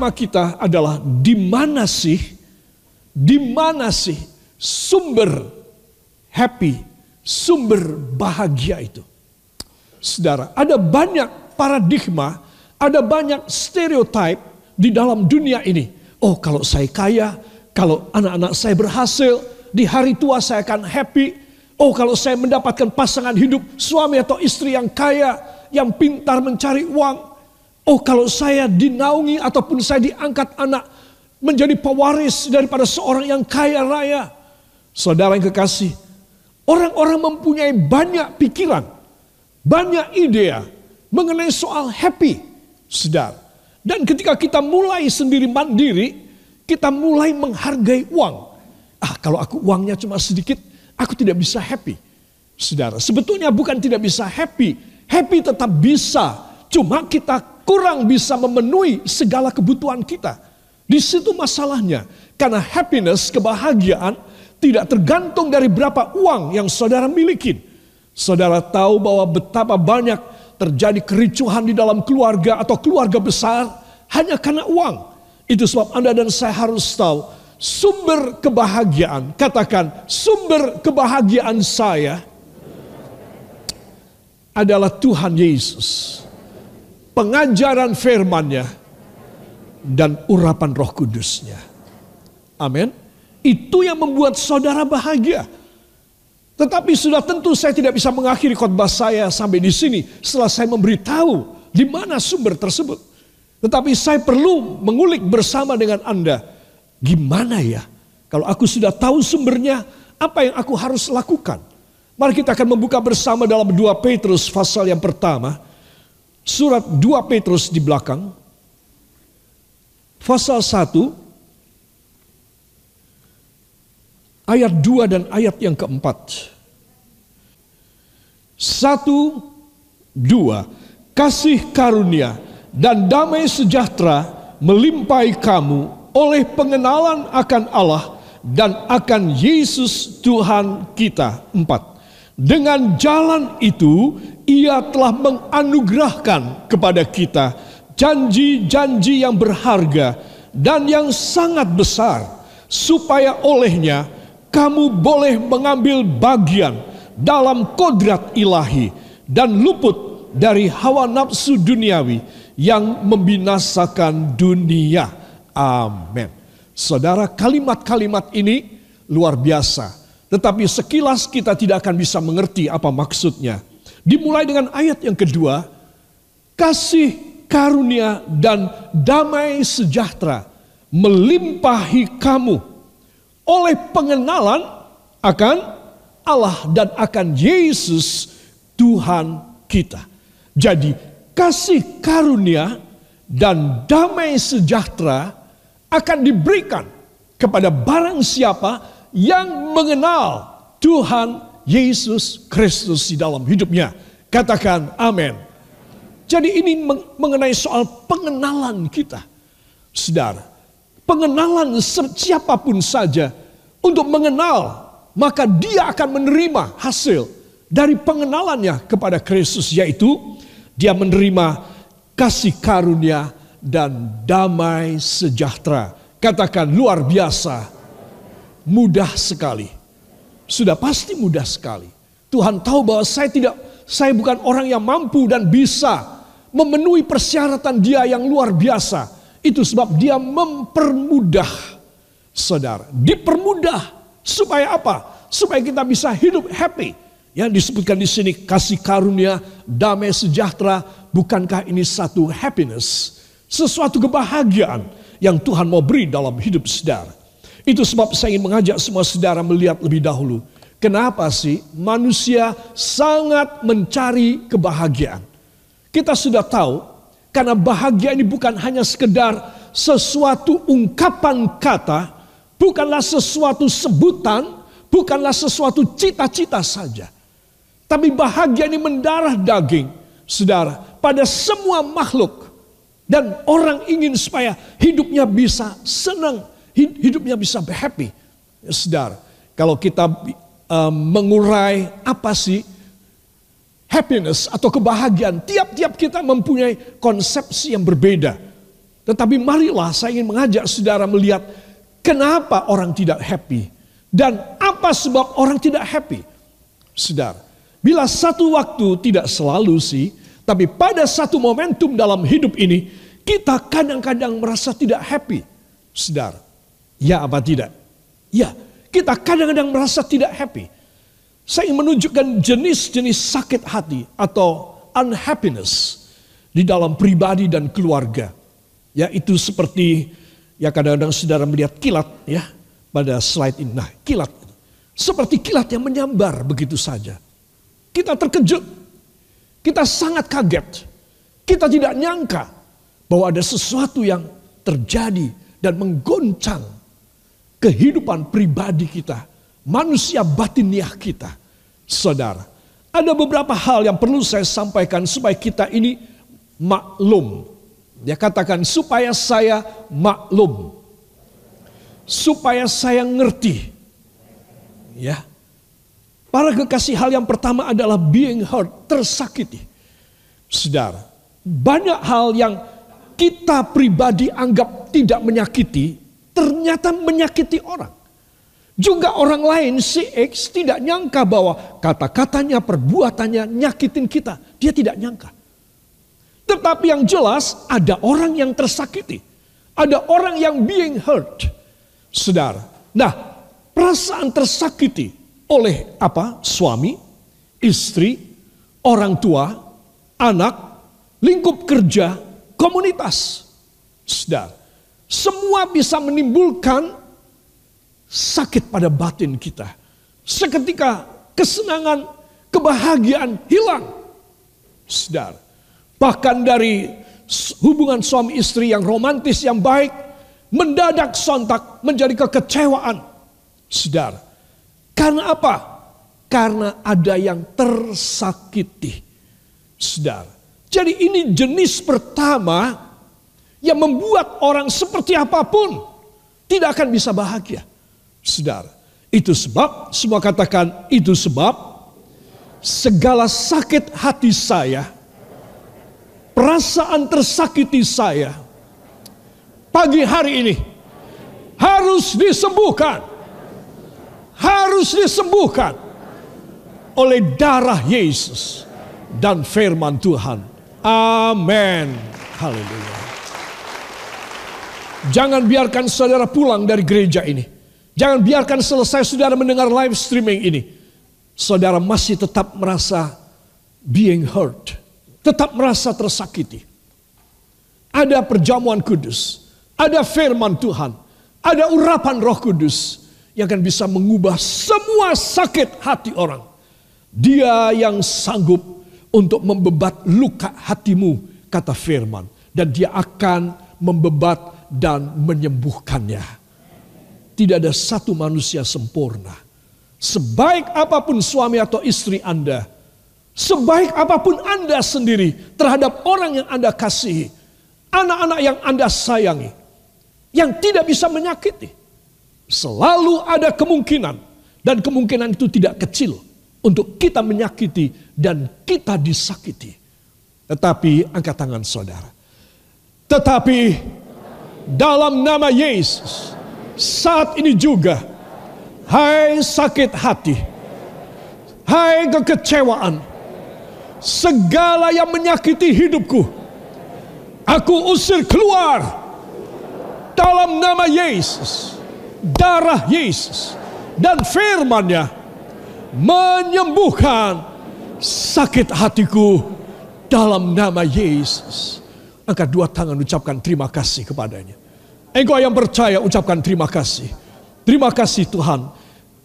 tema kita adalah di mana sih, di mana sih sumber happy, sumber bahagia itu. Saudara, ada banyak paradigma, ada banyak stereotip di dalam dunia ini. Oh, kalau saya kaya, kalau anak-anak saya berhasil, di hari tua saya akan happy. Oh, kalau saya mendapatkan pasangan hidup, suami atau istri yang kaya, yang pintar mencari uang, Oh kalau saya dinaungi ataupun saya diangkat anak menjadi pewaris daripada seorang yang kaya raya. Saudara yang kekasih, orang-orang mempunyai banyak pikiran, banyak ide mengenai soal happy, saudara. Dan ketika kita mulai sendiri mandiri, kita mulai menghargai uang. Ah kalau aku uangnya cuma sedikit, aku tidak bisa happy. Saudara, sebetulnya bukan tidak bisa happy. Happy tetap bisa. Cuma kita kurang bisa memenuhi segala kebutuhan kita. Di situ masalahnya. Karena happiness, kebahagiaan tidak tergantung dari berapa uang yang saudara miliki. Saudara tahu bahwa betapa banyak terjadi kericuhan di dalam keluarga atau keluarga besar hanya karena uang. Itu sebab Anda dan saya harus tahu sumber kebahagiaan. Katakan sumber kebahagiaan saya adalah Tuhan Yesus pengajaran firman-Nya dan urapan Roh Kudusnya. Amin. Itu yang membuat saudara bahagia. Tetapi sudah tentu saya tidak bisa mengakhiri khotbah saya sampai di sini setelah saya memberitahu di mana sumber tersebut. Tetapi saya perlu mengulik bersama dengan Anda. Gimana ya? Kalau aku sudah tahu sumbernya, apa yang aku harus lakukan? Mari kita akan membuka bersama dalam 2 Petrus pasal yang pertama surat 2 Petrus di belakang, pasal 1, ayat 2 dan ayat yang keempat. Satu, dua, kasih karunia dan damai sejahtera melimpahi kamu oleh pengenalan akan Allah dan akan Yesus Tuhan kita. Empat. Dengan jalan itu ia telah menganugerahkan kepada kita janji-janji yang berharga dan yang sangat besar, supaya olehnya kamu boleh mengambil bagian dalam kodrat ilahi dan luput dari hawa nafsu duniawi yang membinasakan dunia. Amin. Saudara, kalimat-kalimat ini luar biasa, tetapi sekilas kita tidak akan bisa mengerti apa maksudnya. Dimulai dengan ayat yang kedua, kasih karunia dan damai sejahtera melimpahi kamu oleh pengenalan akan Allah dan akan Yesus Tuhan kita. Jadi kasih karunia dan damai sejahtera akan diberikan kepada barang siapa yang mengenal Tuhan Yesus Kristus di dalam hidupnya. Katakan amin. Jadi ini mengenai soal pengenalan kita. Saudara, pengenalan siapa pun saja untuk mengenal, maka dia akan menerima hasil dari pengenalannya kepada Kristus yaitu dia menerima kasih karunia dan damai sejahtera. Katakan luar biasa, mudah sekali sudah pasti mudah sekali. Tuhan tahu bahwa saya tidak saya bukan orang yang mampu dan bisa memenuhi persyaratan dia yang luar biasa. Itu sebab dia mempermudah saudara. Dipermudah supaya apa? Supaya kita bisa hidup happy. Yang disebutkan di sini kasih karunia, damai sejahtera, bukankah ini satu happiness? Sesuatu kebahagiaan yang Tuhan mau beri dalam hidup saudara. Itu sebab saya ingin mengajak semua saudara melihat lebih dahulu. Kenapa sih manusia sangat mencari kebahagiaan? Kita sudah tahu karena bahagia ini bukan hanya sekedar sesuatu ungkapan kata, bukanlah sesuatu sebutan, bukanlah sesuatu cita-cita saja. Tapi bahagia ini mendarah daging, saudara, pada semua makhluk. Dan orang ingin supaya hidupnya bisa senang, hidupnya bisa happy. Ya, saudara, kalau kita um, mengurai apa sih happiness atau kebahagiaan, tiap-tiap kita mempunyai konsepsi yang berbeda. Tetapi marilah saya ingin mengajak saudara melihat kenapa orang tidak happy. Dan apa sebab orang tidak happy. Saudara, bila satu waktu tidak selalu sih, tapi pada satu momentum dalam hidup ini, kita kadang-kadang merasa tidak happy. Saudara, ya apa tidak? Ya, kita kadang-kadang merasa tidak happy. Saya ingin menunjukkan jenis-jenis sakit hati atau unhappiness di dalam pribadi dan keluarga. Ya itu seperti ya kadang-kadang saudara melihat kilat ya pada slide ini. Nah kilat seperti kilat yang menyambar begitu saja. Kita terkejut, kita sangat kaget, kita tidak nyangka bahwa ada sesuatu yang terjadi dan menggoncang kehidupan pribadi kita, manusia batiniah kita. Saudara, ada beberapa hal yang perlu saya sampaikan supaya kita ini maklum. Dia katakan supaya saya maklum. Supaya saya ngerti. Ya. Para kekasih hal yang pertama adalah being hurt, tersakiti. Saudara, banyak hal yang kita pribadi anggap tidak menyakiti, ternyata menyakiti orang. Juga orang lain si X tidak nyangka bahwa kata-katanya, perbuatannya nyakitin kita. Dia tidak nyangka. Tetapi yang jelas ada orang yang tersakiti. Ada orang yang being hurt. Saudara. Nah, perasaan tersakiti oleh apa? Suami, istri, orang tua, anak, lingkup kerja, komunitas. Saudara. Semua bisa menimbulkan sakit pada batin kita. Seketika kesenangan, kebahagiaan hilang. Sedar. Bahkan dari hubungan suami istri yang romantis yang baik, mendadak sontak menjadi kekecewaan. Sedar. Karena apa? Karena ada yang tersakiti. Sedar. Jadi ini jenis pertama yang membuat orang seperti apa pun tidak akan bisa bahagia. Saudara, itu sebab, semua katakan itu sebab segala sakit hati saya, perasaan tersakiti saya, pagi hari ini harus disembuhkan. Harus disembuhkan oleh darah Yesus dan firman Tuhan. Amin. Haleluya. Jangan biarkan saudara pulang dari gereja ini Jangan biarkan selesai saudara mendengar live streaming ini. Saudara masih tetap merasa being hurt. Tetap merasa tersakiti. Ada perjamuan kudus. Ada firman Tuhan. Ada urapan roh kudus. Yang akan bisa mengubah semua sakit hati orang. Dia yang sanggup untuk membebat luka hatimu. Kata firman. Dan dia akan membebat dan menyembuhkannya. Tidak ada satu manusia sempurna. Sebaik apa pun suami atau istri Anda, sebaik apa pun Anda sendiri terhadap orang yang Anda kasihi, anak-anak yang Anda sayangi, yang tidak bisa menyakiti, selalu ada kemungkinan, dan kemungkinan itu tidak kecil untuk kita menyakiti dan kita disakiti. Tetapi angkat tangan saudara. Tetapi dalam nama Yesus, saat ini juga, hai sakit hati, hai kekecewaan, segala yang menyakiti hidupku, aku usir keluar dalam nama Yesus, darah Yesus, dan firmannya menyembuhkan sakit hatiku dalam nama Yesus. Angkat dua tangan ucapkan terima kasih kepadanya. Engkau yang percaya ucapkan terima kasih. Terima kasih Tuhan.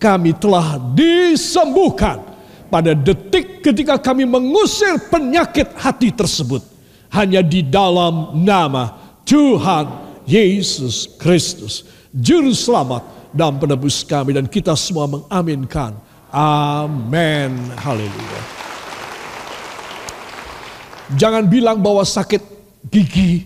Kami telah disembuhkan pada detik ketika kami mengusir penyakit hati tersebut. Hanya di dalam nama Tuhan Yesus Kristus. Juru selamat dan penebus kami. Dan kita semua mengaminkan. Amin. Haleluya. Jangan bilang bahwa sakit gigi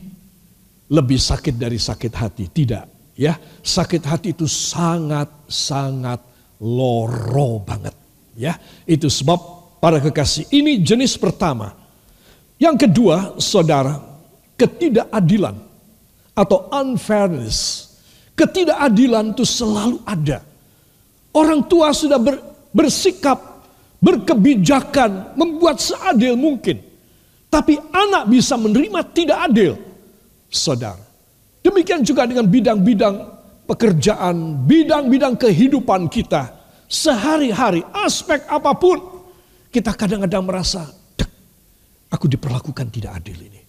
lebih sakit dari sakit hati. Tidak, ya. Sakit hati itu sangat-sangat loro banget, ya. Itu sebab para kekasih ini jenis pertama. Yang kedua, saudara, ketidakadilan atau unfairness. Ketidakadilan itu selalu ada. Orang tua sudah ber, bersikap, berkebijakan, membuat seadil mungkin. Tapi anak bisa menerima tidak adil. Saudara. Demikian juga dengan bidang-bidang pekerjaan, bidang-bidang kehidupan kita. Sehari-hari, aspek apa pun. Kita kadang-kadang merasa, aku diperlakukan tidak adil ini.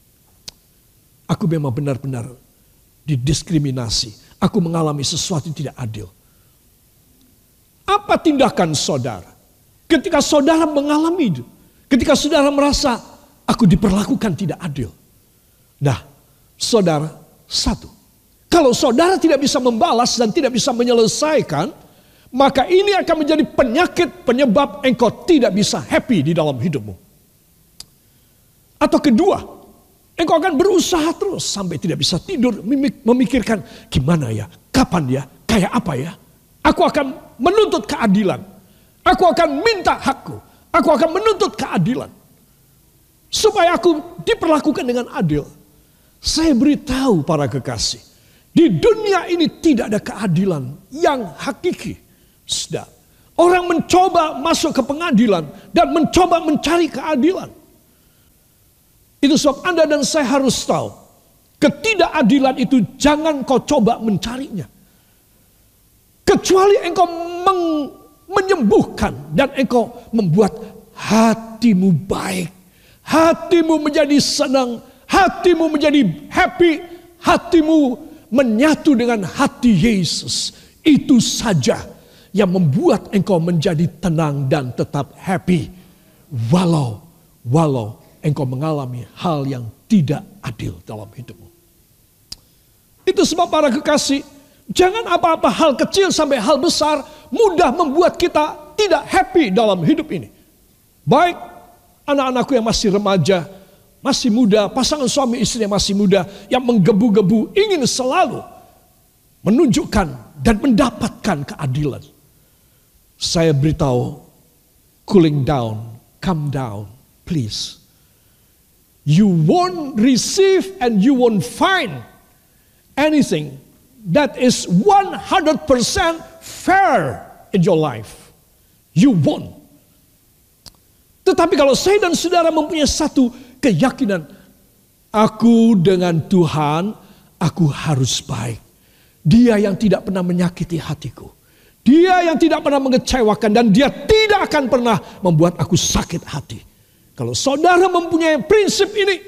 Aku memang benar-benar didiskriminasi. Aku mengalami sesuatu yang tidak adil. Apa tindakan saudara? Ketika saudara mengalami itu. Ketika saudara merasa aku diperlakukan tidak adil. Nah, saudara, satu. Kalau saudara tidak bisa membalas dan tidak bisa menyelesaikan, maka ini akan menjadi penyakit penyebab engkau tidak bisa happy di dalam hidupmu. Atau kedua, Engkau akan berusaha terus sampai tidak bisa tidur memikirkan gimana ya, kapan ya, kayak apa ya. Aku akan menuntut keadilan. Aku akan minta hakku. Aku akan menuntut keadilan. Supaya aku diperlakukan dengan adil. Saya beritahu para kekasih. Di dunia ini tidak ada keadilan yang hakiki. Sudah. Orang mencoba masuk ke pengadilan dan mencoba mencari keadilan. Itu sebab Anda dan saya harus tahu. Ketidakadilan itu jangan kau coba mencarinya. Kecuali engkau menyembuhkan dan engkau membuat hatimu baik. Hatimu menjadi senang, hatimu menjadi happy, hatimu menyatu dengan hati Yesus. Itu saja yang membuat engkau menjadi tenang dan tetap happy. Walau, walau engkau mengalami hal yang tidak adil dalam hidupmu. Itu sebab para kekasih, jangan apa-apa hal kecil sampai hal besar mudah membuat kita tidak happy dalam hidup ini. Baik anak-anakku yang masih remaja, masih muda, pasangan suami istri yang masih muda, yang menggebu-gebu ingin selalu menunjukkan dan mendapatkan keadilan. Saya beritahu, cooling down, calm down, please you won't receive and you won't find anything that is 100% fair in your life. You won't. Tetapi kalau saya dan saudara mempunyai satu keyakinan, aku dengan Tuhan, aku harus baik. Dia yang tidak pernah menyakiti hatiku. Dia yang tidak pernah mengecewakan dan dia tidak akan pernah membuat aku sakit hati. Kalau saudara mempunyai prinsip ini,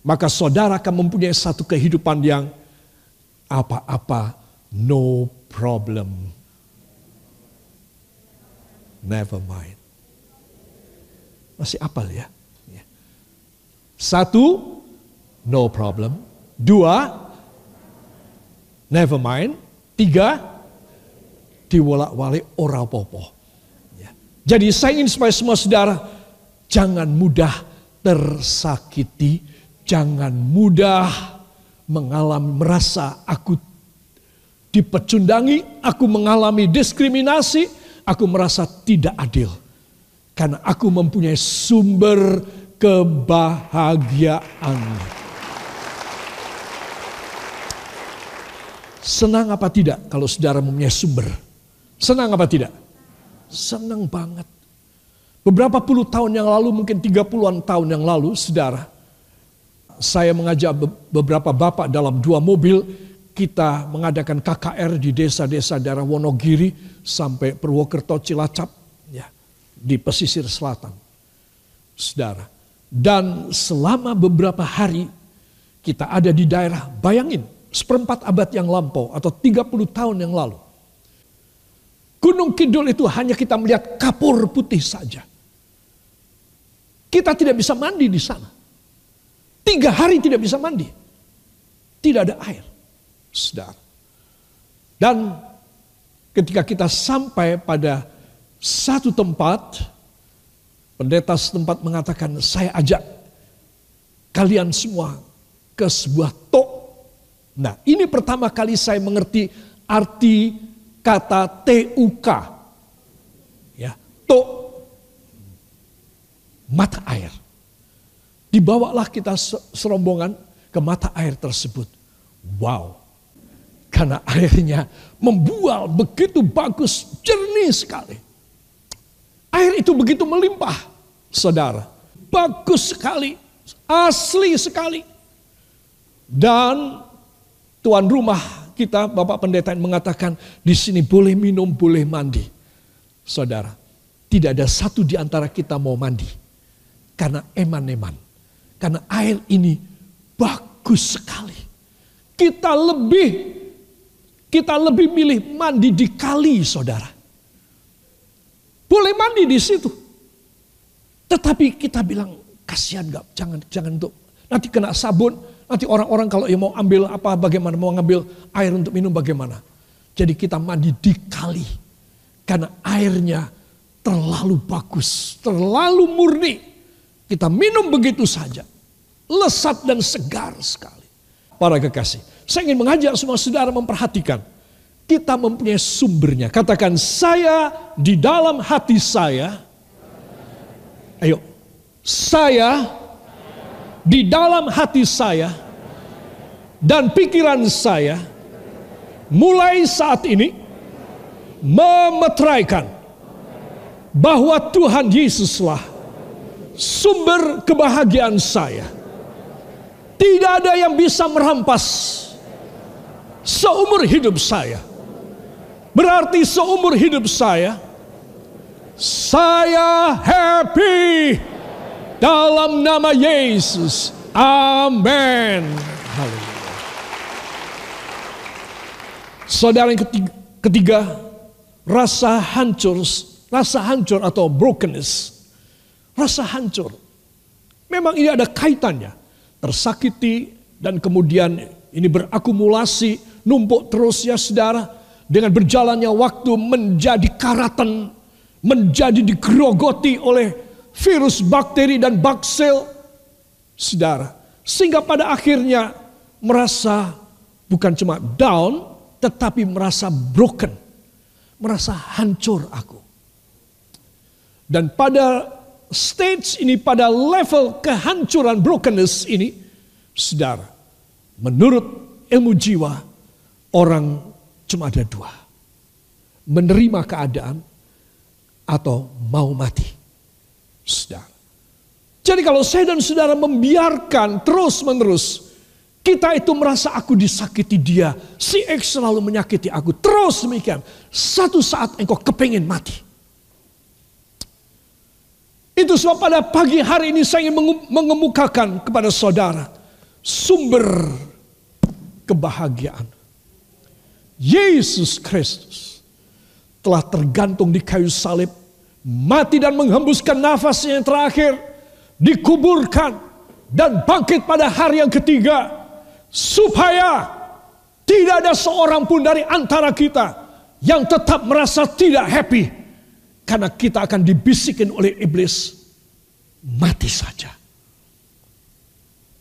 maka saudara akan mempunyai satu kehidupan yang apa-apa, no problem. Never mind. Masih apal ya? ya? Satu, no problem. Dua, never mind. Tiga, diwolak-walik ora popo. Ya. Jadi saya ingin supaya semua saudara Jangan mudah tersakiti, jangan mudah mengalami merasa aku dipecundangi, aku mengalami diskriminasi, aku merasa tidak adil. Karena aku mempunyai sumber kebahagiaan. Senang apa tidak kalau saudara mempunyai sumber? Senang apa tidak? Senang banget. Beberapa puluh tahun yang lalu, mungkin tiga puluhan tahun yang lalu, saudara, saya mengajak beberapa bapak dalam dua mobil, kita mengadakan KKR di desa-desa daerah Wonogiri sampai Purwokerto Cilacap, di pesisir selatan. Saudara, dan selama beberapa hari kita ada di daerah, bayangin, seperempat abad yang lampau atau 30 tahun yang lalu. Gunung Kidul itu hanya kita melihat kapur putih saja. Kita tidak bisa mandi di sana. Tiga hari tidak bisa mandi. Tidak ada air. Sedar. Dan ketika kita sampai pada satu tempat, pendeta setempat mengatakan, saya ajak kalian semua ke sebuah tok. Nah ini pertama kali saya mengerti arti kata TUK. Ya, tok mata air. Dibawalah kita serombongan ke mata air tersebut. Wow. Karena airnya membual begitu bagus, jernih sekali. Air itu begitu melimpah, saudara. Bagus sekali, asli sekali. Dan tuan rumah kita, Bapak Pendeta mengatakan di sini boleh minum, boleh mandi. Saudara, tidak ada satu di antara kita mau mandi. Karena eman-eman. Karena air ini bagus sekali. Kita lebih kita lebih milih mandi di kali, saudara. Boleh mandi di situ. Tetapi kita bilang, kasihan gak? Jangan, jangan untuk nanti kena sabun. Nanti orang-orang kalau yang mau ambil apa, bagaimana mau ngambil air untuk minum bagaimana. Jadi kita mandi di kali. Karena airnya terlalu bagus, terlalu murni. Kita minum begitu saja. Lesat dan segar sekali. Para kekasih, saya ingin mengajak semua saudara memperhatikan. Kita mempunyai sumbernya. Katakan saya di dalam hati saya. Ayo. Saya di dalam hati saya dan pikiran saya mulai saat ini memetraikan bahwa Tuhan Yesuslah sumber kebahagiaan saya. Tidak ada yang bisa merampas seumur hidup saya. Berarti seumur hidup saya, saya happy dalam nama Yesus. Amin. Saudara yang ketiga, ketiga, rasa hancur, rasa hancur atau brokenness. Rasa hancur. Memang ini ada kaitannya. Tersakiti dan kemudian ini berakumulasi numpuk terus ya saudara. Dengan berjalannya waktu menjadi karatan, menjadi digerogoti oleh virus, bakteri dan baksel. Saudara, sehingga pada akhirnya merasa bukan cuma down, tetapi merasa broken, merasa hancur aku. Dan pada stage ini, pada level kehancuran brokenness ini, saudara, menurut ilmu jiwa, orang cuma ada dua. Menerima keadaan atau mau mati. Saudara. Jadi kalau saya dan saudara membiarkan terus menerus kita itu merasa aku disakiti dia. Si X selalu menyakiti aku. Terus demikian. Satu saat engkau kepingin mati. Itu sebab pada pagi hari ini saya ingin mengemukakan kepada saudara. Sumber kebahagiaan. Yesus Kristus telah tergantung di kayu salib, mati dan menghembuskan nafasnya yang terakhir, dikuburkan dan bangkit pada hari yang ketiga, supaya tidak ada seorang pun dari antara kita yang tetap merasa tidak happy karena kita akan dibisikin oleh iblis mati saja.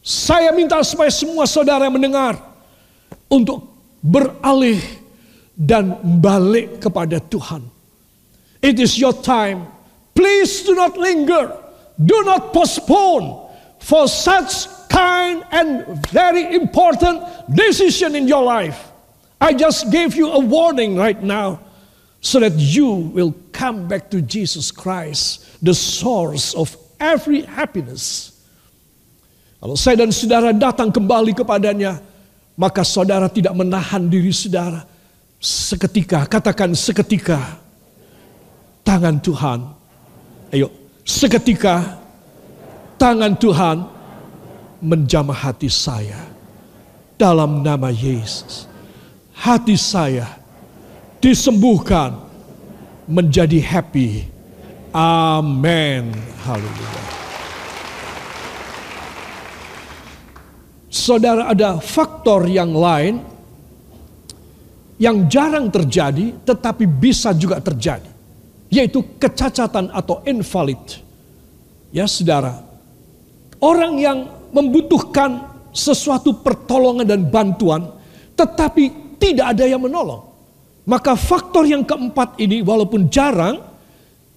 Saya minta supaya semua saudara mendengar untuk beralih dan balik kepada Tuhan. It is your time. Please do not linger. Do not postpone for such kind and very important decision in your life. I just gave you a warning right now so that you will come back to Jesus Christ, the source of every happiness. Kalau saya dan saudara datang kembali kepadanya, maka saudara tidak menahan diri saudara. Seketika, katakan seketika, tangan Tuhan. Ayo, seketika, tangan Tuhan menjamah hati saya. Dalam nama Yesus, hati saya disembuhkan menjadi happy. Amin. Haleluya. Saudara ada faktor yang lain yang jarang terjadi tetapi bisa juga terjadi. Yaitu kecacatan atau invalid. Ya saudara. Orang yang membutuhkan sesuatu pertolongan dan bantuan tetapi tidak ada yang menolong. Maka faktor yang keempat ini walaupun jarang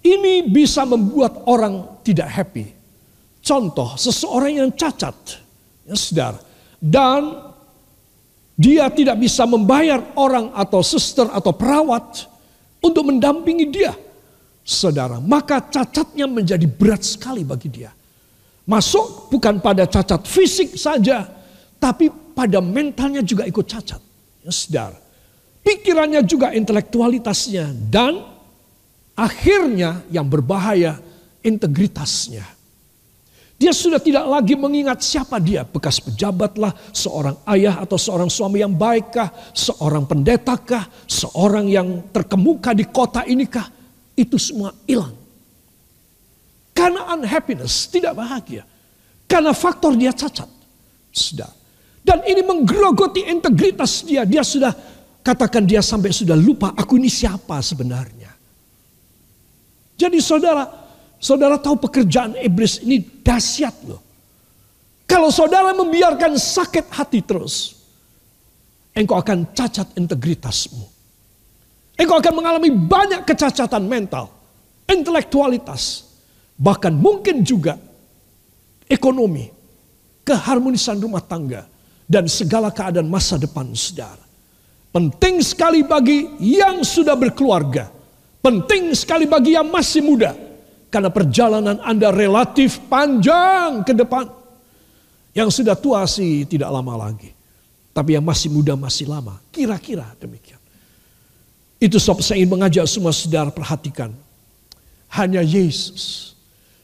ini bisa membuat orang tidak happy. Contoh seseorang yang cacat Ya saudara. Dan dia tidak bisa membayar orang atau suster atau perawat untuk mendampingi dia. Saudara, maka cacatnya menjadi berat sekali bagi dia. Masuk bukan pada cacat fisik saja, tapi pada mentalnya juga ikut cacat. Ya, saudara. Pikirannya juga intelektualitasnya dan akhirnya yang berbahaya integritasnya. Dia sudah tidak lagi mengingat siapa dia, bekas pejabatlah, seorang ayah atau seorang suami yang baikkah, seorang pendetakah, seorang yang terkemuka di kota inikah. Itu semua hilang. Karena unhappiness, tidak bahagia. Karena faktor dia cacat. Sudah. Dan ini menggerogoti integritas dia. Dia sudah, katakan dia sampai sudah lupa, aku ini siapa sebenarnya. Jadi saudara, Saudara tahu pekerjaan iblis ini dahsyat loh. Kalau saudara membiarkan sakit hati terus, engkau akan cacat integritasmu. Engkau akan mengalami banyak kecacatan mental, intelektualitas, bahkan mungkin juga ekonomi, keharmonisan rumah tangga, dan segala keadaan masa depan saudara. Penting sekali bagi yang sudah berkeluarga, penting sekali bagi yang masih muda, karena perjalanan Anda relatif panjang ke depan. Yang sudah tua sih tidak lama lagi. Tapi yang masih muda masih lama. Kira-kira demikian. Itu sebab saya ingin mengajak semua saudara perhatikan. Hanya Yesus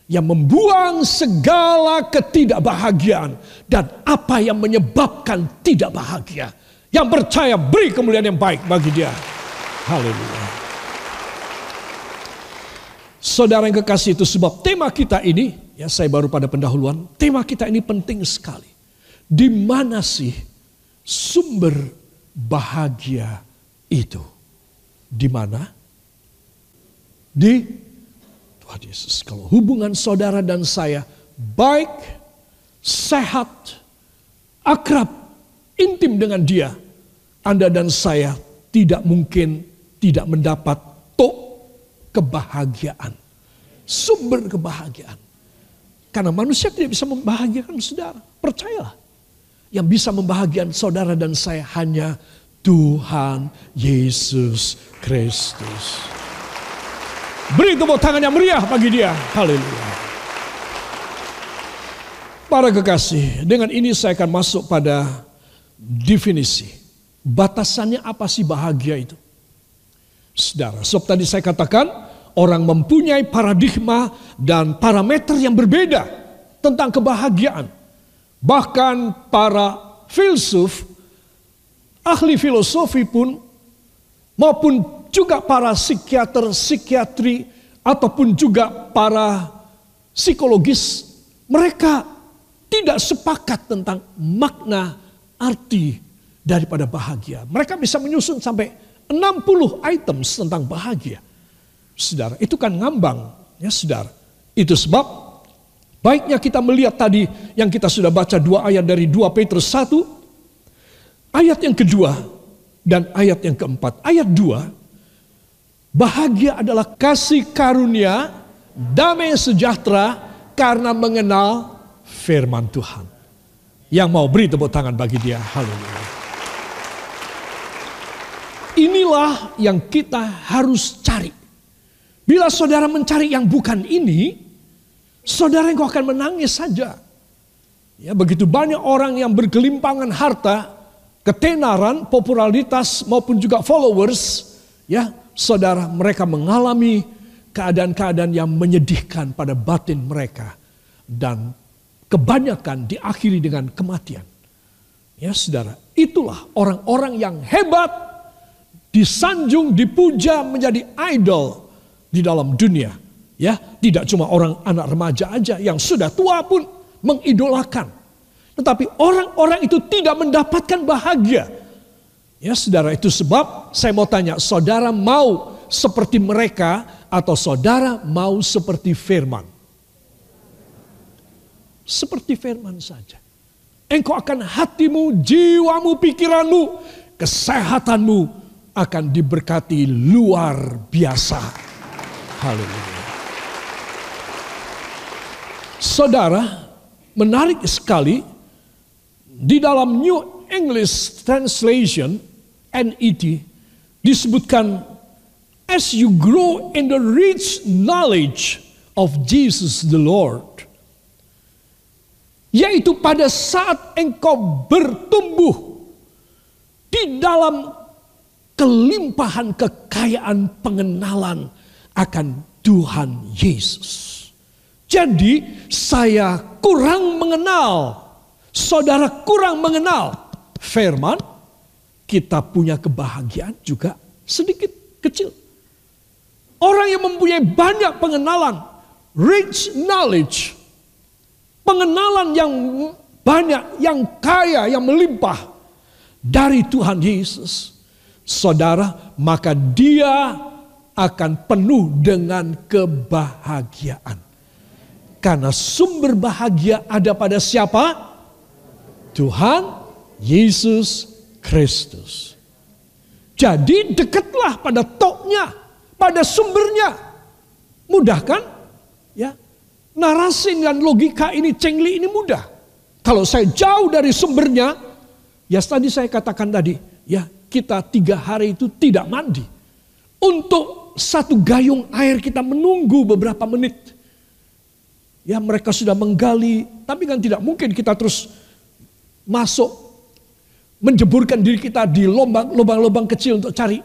yang membuang segala ketidakbahagiaan dan apa yang menyebabkan tidak bahagia. Yang percaya beri kemuliaan yang baik bagi dia. Haleluya. Saudara yang kekasih itu sebab tema kita ini, ya saya baru pada pendahuluan, tema kita ini penting sekali. Di mana sih sumber bahagia itu? Di mana? Di Tuhan Yesus. Kalau hubungan saudara dan saya baik, sehat, akrab, intim dengan dia, Anda dan saya tidak mungkin tidak mendapat tok kebahagiaan. Sumber kebahagiaan. Karena manusia tidak bisa membahagiakan saudara. Percayalah. Yang bisa membahagiakan saudara dan saya hanya Tuhan Yesus Kristus. Beri tepuk tangan yang meriah bagi dia. Haleluya. Para kekasih, dengan ini saya akan masuk pada definisi. Batasannya apa sih bahagia itu? Saudara, sebab tadi saya katakan orang mempunyai paradigma dan parameter yang berbeda tentang kebahagiaan. Bahkan para filsuf, ahli filosofi pun maupun juga para psikiater, psikiatri ataupun juga para psikologis, mereka tidak sepakat tentang makna arti daripada bahagia. Mereka bisa menyusun sampai 60 items tentang bahagia. Saudara, itu kan ngambang. Ya saudara, itu sebab baiknya kita melihat tadi yang kita sudah baca dua ayat dari 2 Petrus 1. Ayat yang kedua dan ayat yang keempat. Ayat 2, bahagia adalah kasih karunia, damai sejahtera karena mengenal firman Tuhan. Yang mau beri tepuk tangan bagi dia. Haleluya. Inilah yang kita harus cari. Bila saudara mencari yang bukan ini, saudara yang akan menangis saja. Ya, begitu banyak orang yang bergelimpangan harta, ketenaran, popularitas maupun juga followers, ya, saudara mereka mengalami keadaan-keadaan yang menyedihkan pada batin mereka dan kebanyakan diakhiri dengan kematian. Ya, saudara, itulah orang-orang yang hebat disanjung, dipuja menjadi idol di dalam dunia. Ya, tidak cuma orang anak remaja aja yang sudah tua pun mengidolakan. Tetapi orang-orang itu tidak mendapatkan bahagia. Ya, saudara, itu sebab saya mau tanya, saudara mau seperti mereka atau saudara mau seperti firman? Seperti firman saja. Engkau akan hatimu, jiwamu, pikiranmu, kesehatanmu akan diberkati luar biasa. Haleluya. Saudara, menarik sekali di dalam New English translation NET disebutkan as you grow in the rich knowledge of Jesus the Lord. Yaitu pada saat engkau bertumbuh di dalam kelimpahan kekayaan pengenalan akan Tuhan Yesus. Jadi saya kurang mengenal, saudara kurang mengenal firman, kita punya kebahagiaan juga sedikit kecil. Orang yang mempunyai banyak pengenalan, rich knowledge, pengenalan yang banyak, yang kaya, yang melimpah dari Tuhan Yesus. Saudara, maka dia akan penuh dengan kebahagiaan. Karena sumber bahagia ada pada siapa? Tuhan Yesus Kristus. Jadi dekatlah pada toknya, pada sumbernya. Mudah kan? Ya. Narasi dan logika ini cengli ini mudah. Kalau saya jauh dari sumbernya, ya tadi saya katakan tadi, ya kita tiga hari itu tidak mandi. Untuk satu gayung air kita menunggu beberapa menit Ya mereka sudah menggali, tapi kan tidak mungkin kita terus masuk menjeburkan diri kita di lubang-lubang kecil untuk cari.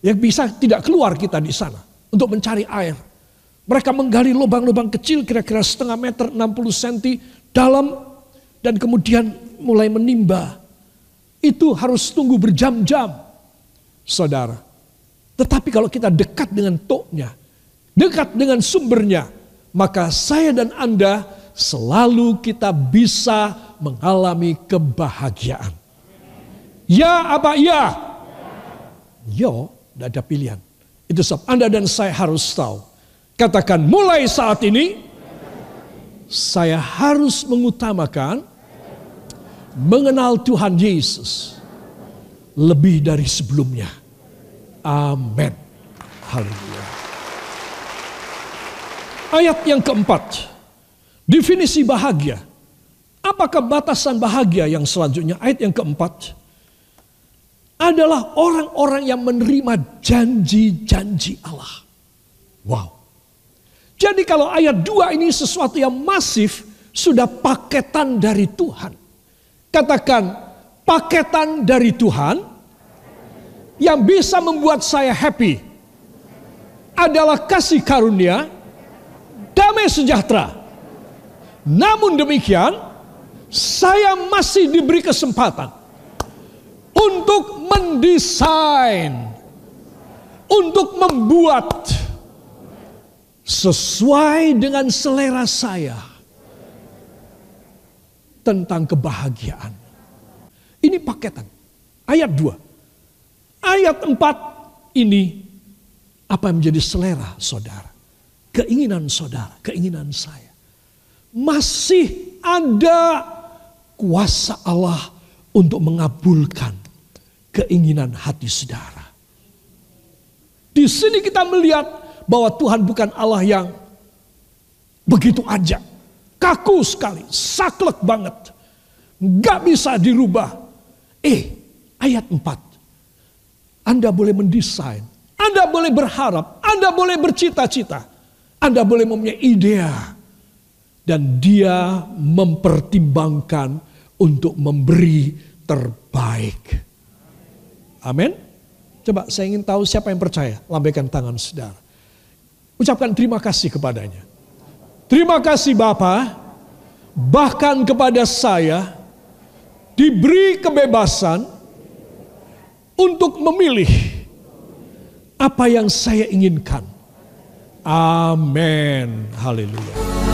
Yang bisa tidak keluar kita di sana untuk mencari air. Mereka menggali lubang-lubang kecil kira-kira setengah meter 60 cm dalam dan kemudian mulai menimba. Itu harus tunggu berjam-jam, saudara. Tetapi kalau kita dekat dengan toknya, dekat dengan sumbernya, maka saya dan Anda selalu kita bisa mengalami kebahagiaan. Ya apa ya? Yo, tidak ada pilihan. Itu sebab Anda dan saya harus tahu. Katakan mulai saat ini, saya harus mengutamakan mengenal Tuhan Yesus lebih dari sebelumnya. Amin. Haleluya. Ayat yang keempat, definisi bahagia. Apakah batasan bahagia yang selanjutnya? Ayat yang keempat adalah orang-orang yang menerima janji-janji Allah. Wow. Jadi kalau ayat dua ini sesuatu yang masif, sudah paketan dari Tuhan. Katakan, paketan dari Tuhan yang bisa membuat saya happy adalah kasih karunia damai sejahtera. Namun demikian, saya masih diberi kesempatan untuk mendesain, untuk membuat sesuai dengan selera saya tentang kebahagiaan. Ini paketan. Ayat 2. Ayat 4 ini apa yang menjadi selera saudara keinginan saudara, keinginan saya. Masih ada kuasa Allah untuk mengabulkan keinginan hati saudara. Di sini kita melihat bahwa Tuhan bukan Allah yang begitu aja. Kaku sekali, saklek banget. Gak bisa dirubah. Eh, ayat 4. Anda boleh mendesain, Anda boleh berharap, Anda boleh bercita-cita. Anda boleh mempunyai ide dan dia mempertimbangkan untuk memberi terbaik. Amin. Coba saya ingin tahu siapa yang percaya. Lambaikan tangan saudara. Ucapkan terima kasih kepadanya. Terima kasih Bapak. Bahkan kepada saya diberi kebebasan untuk memilih apa yang saya inginkan Amin. Haleluya.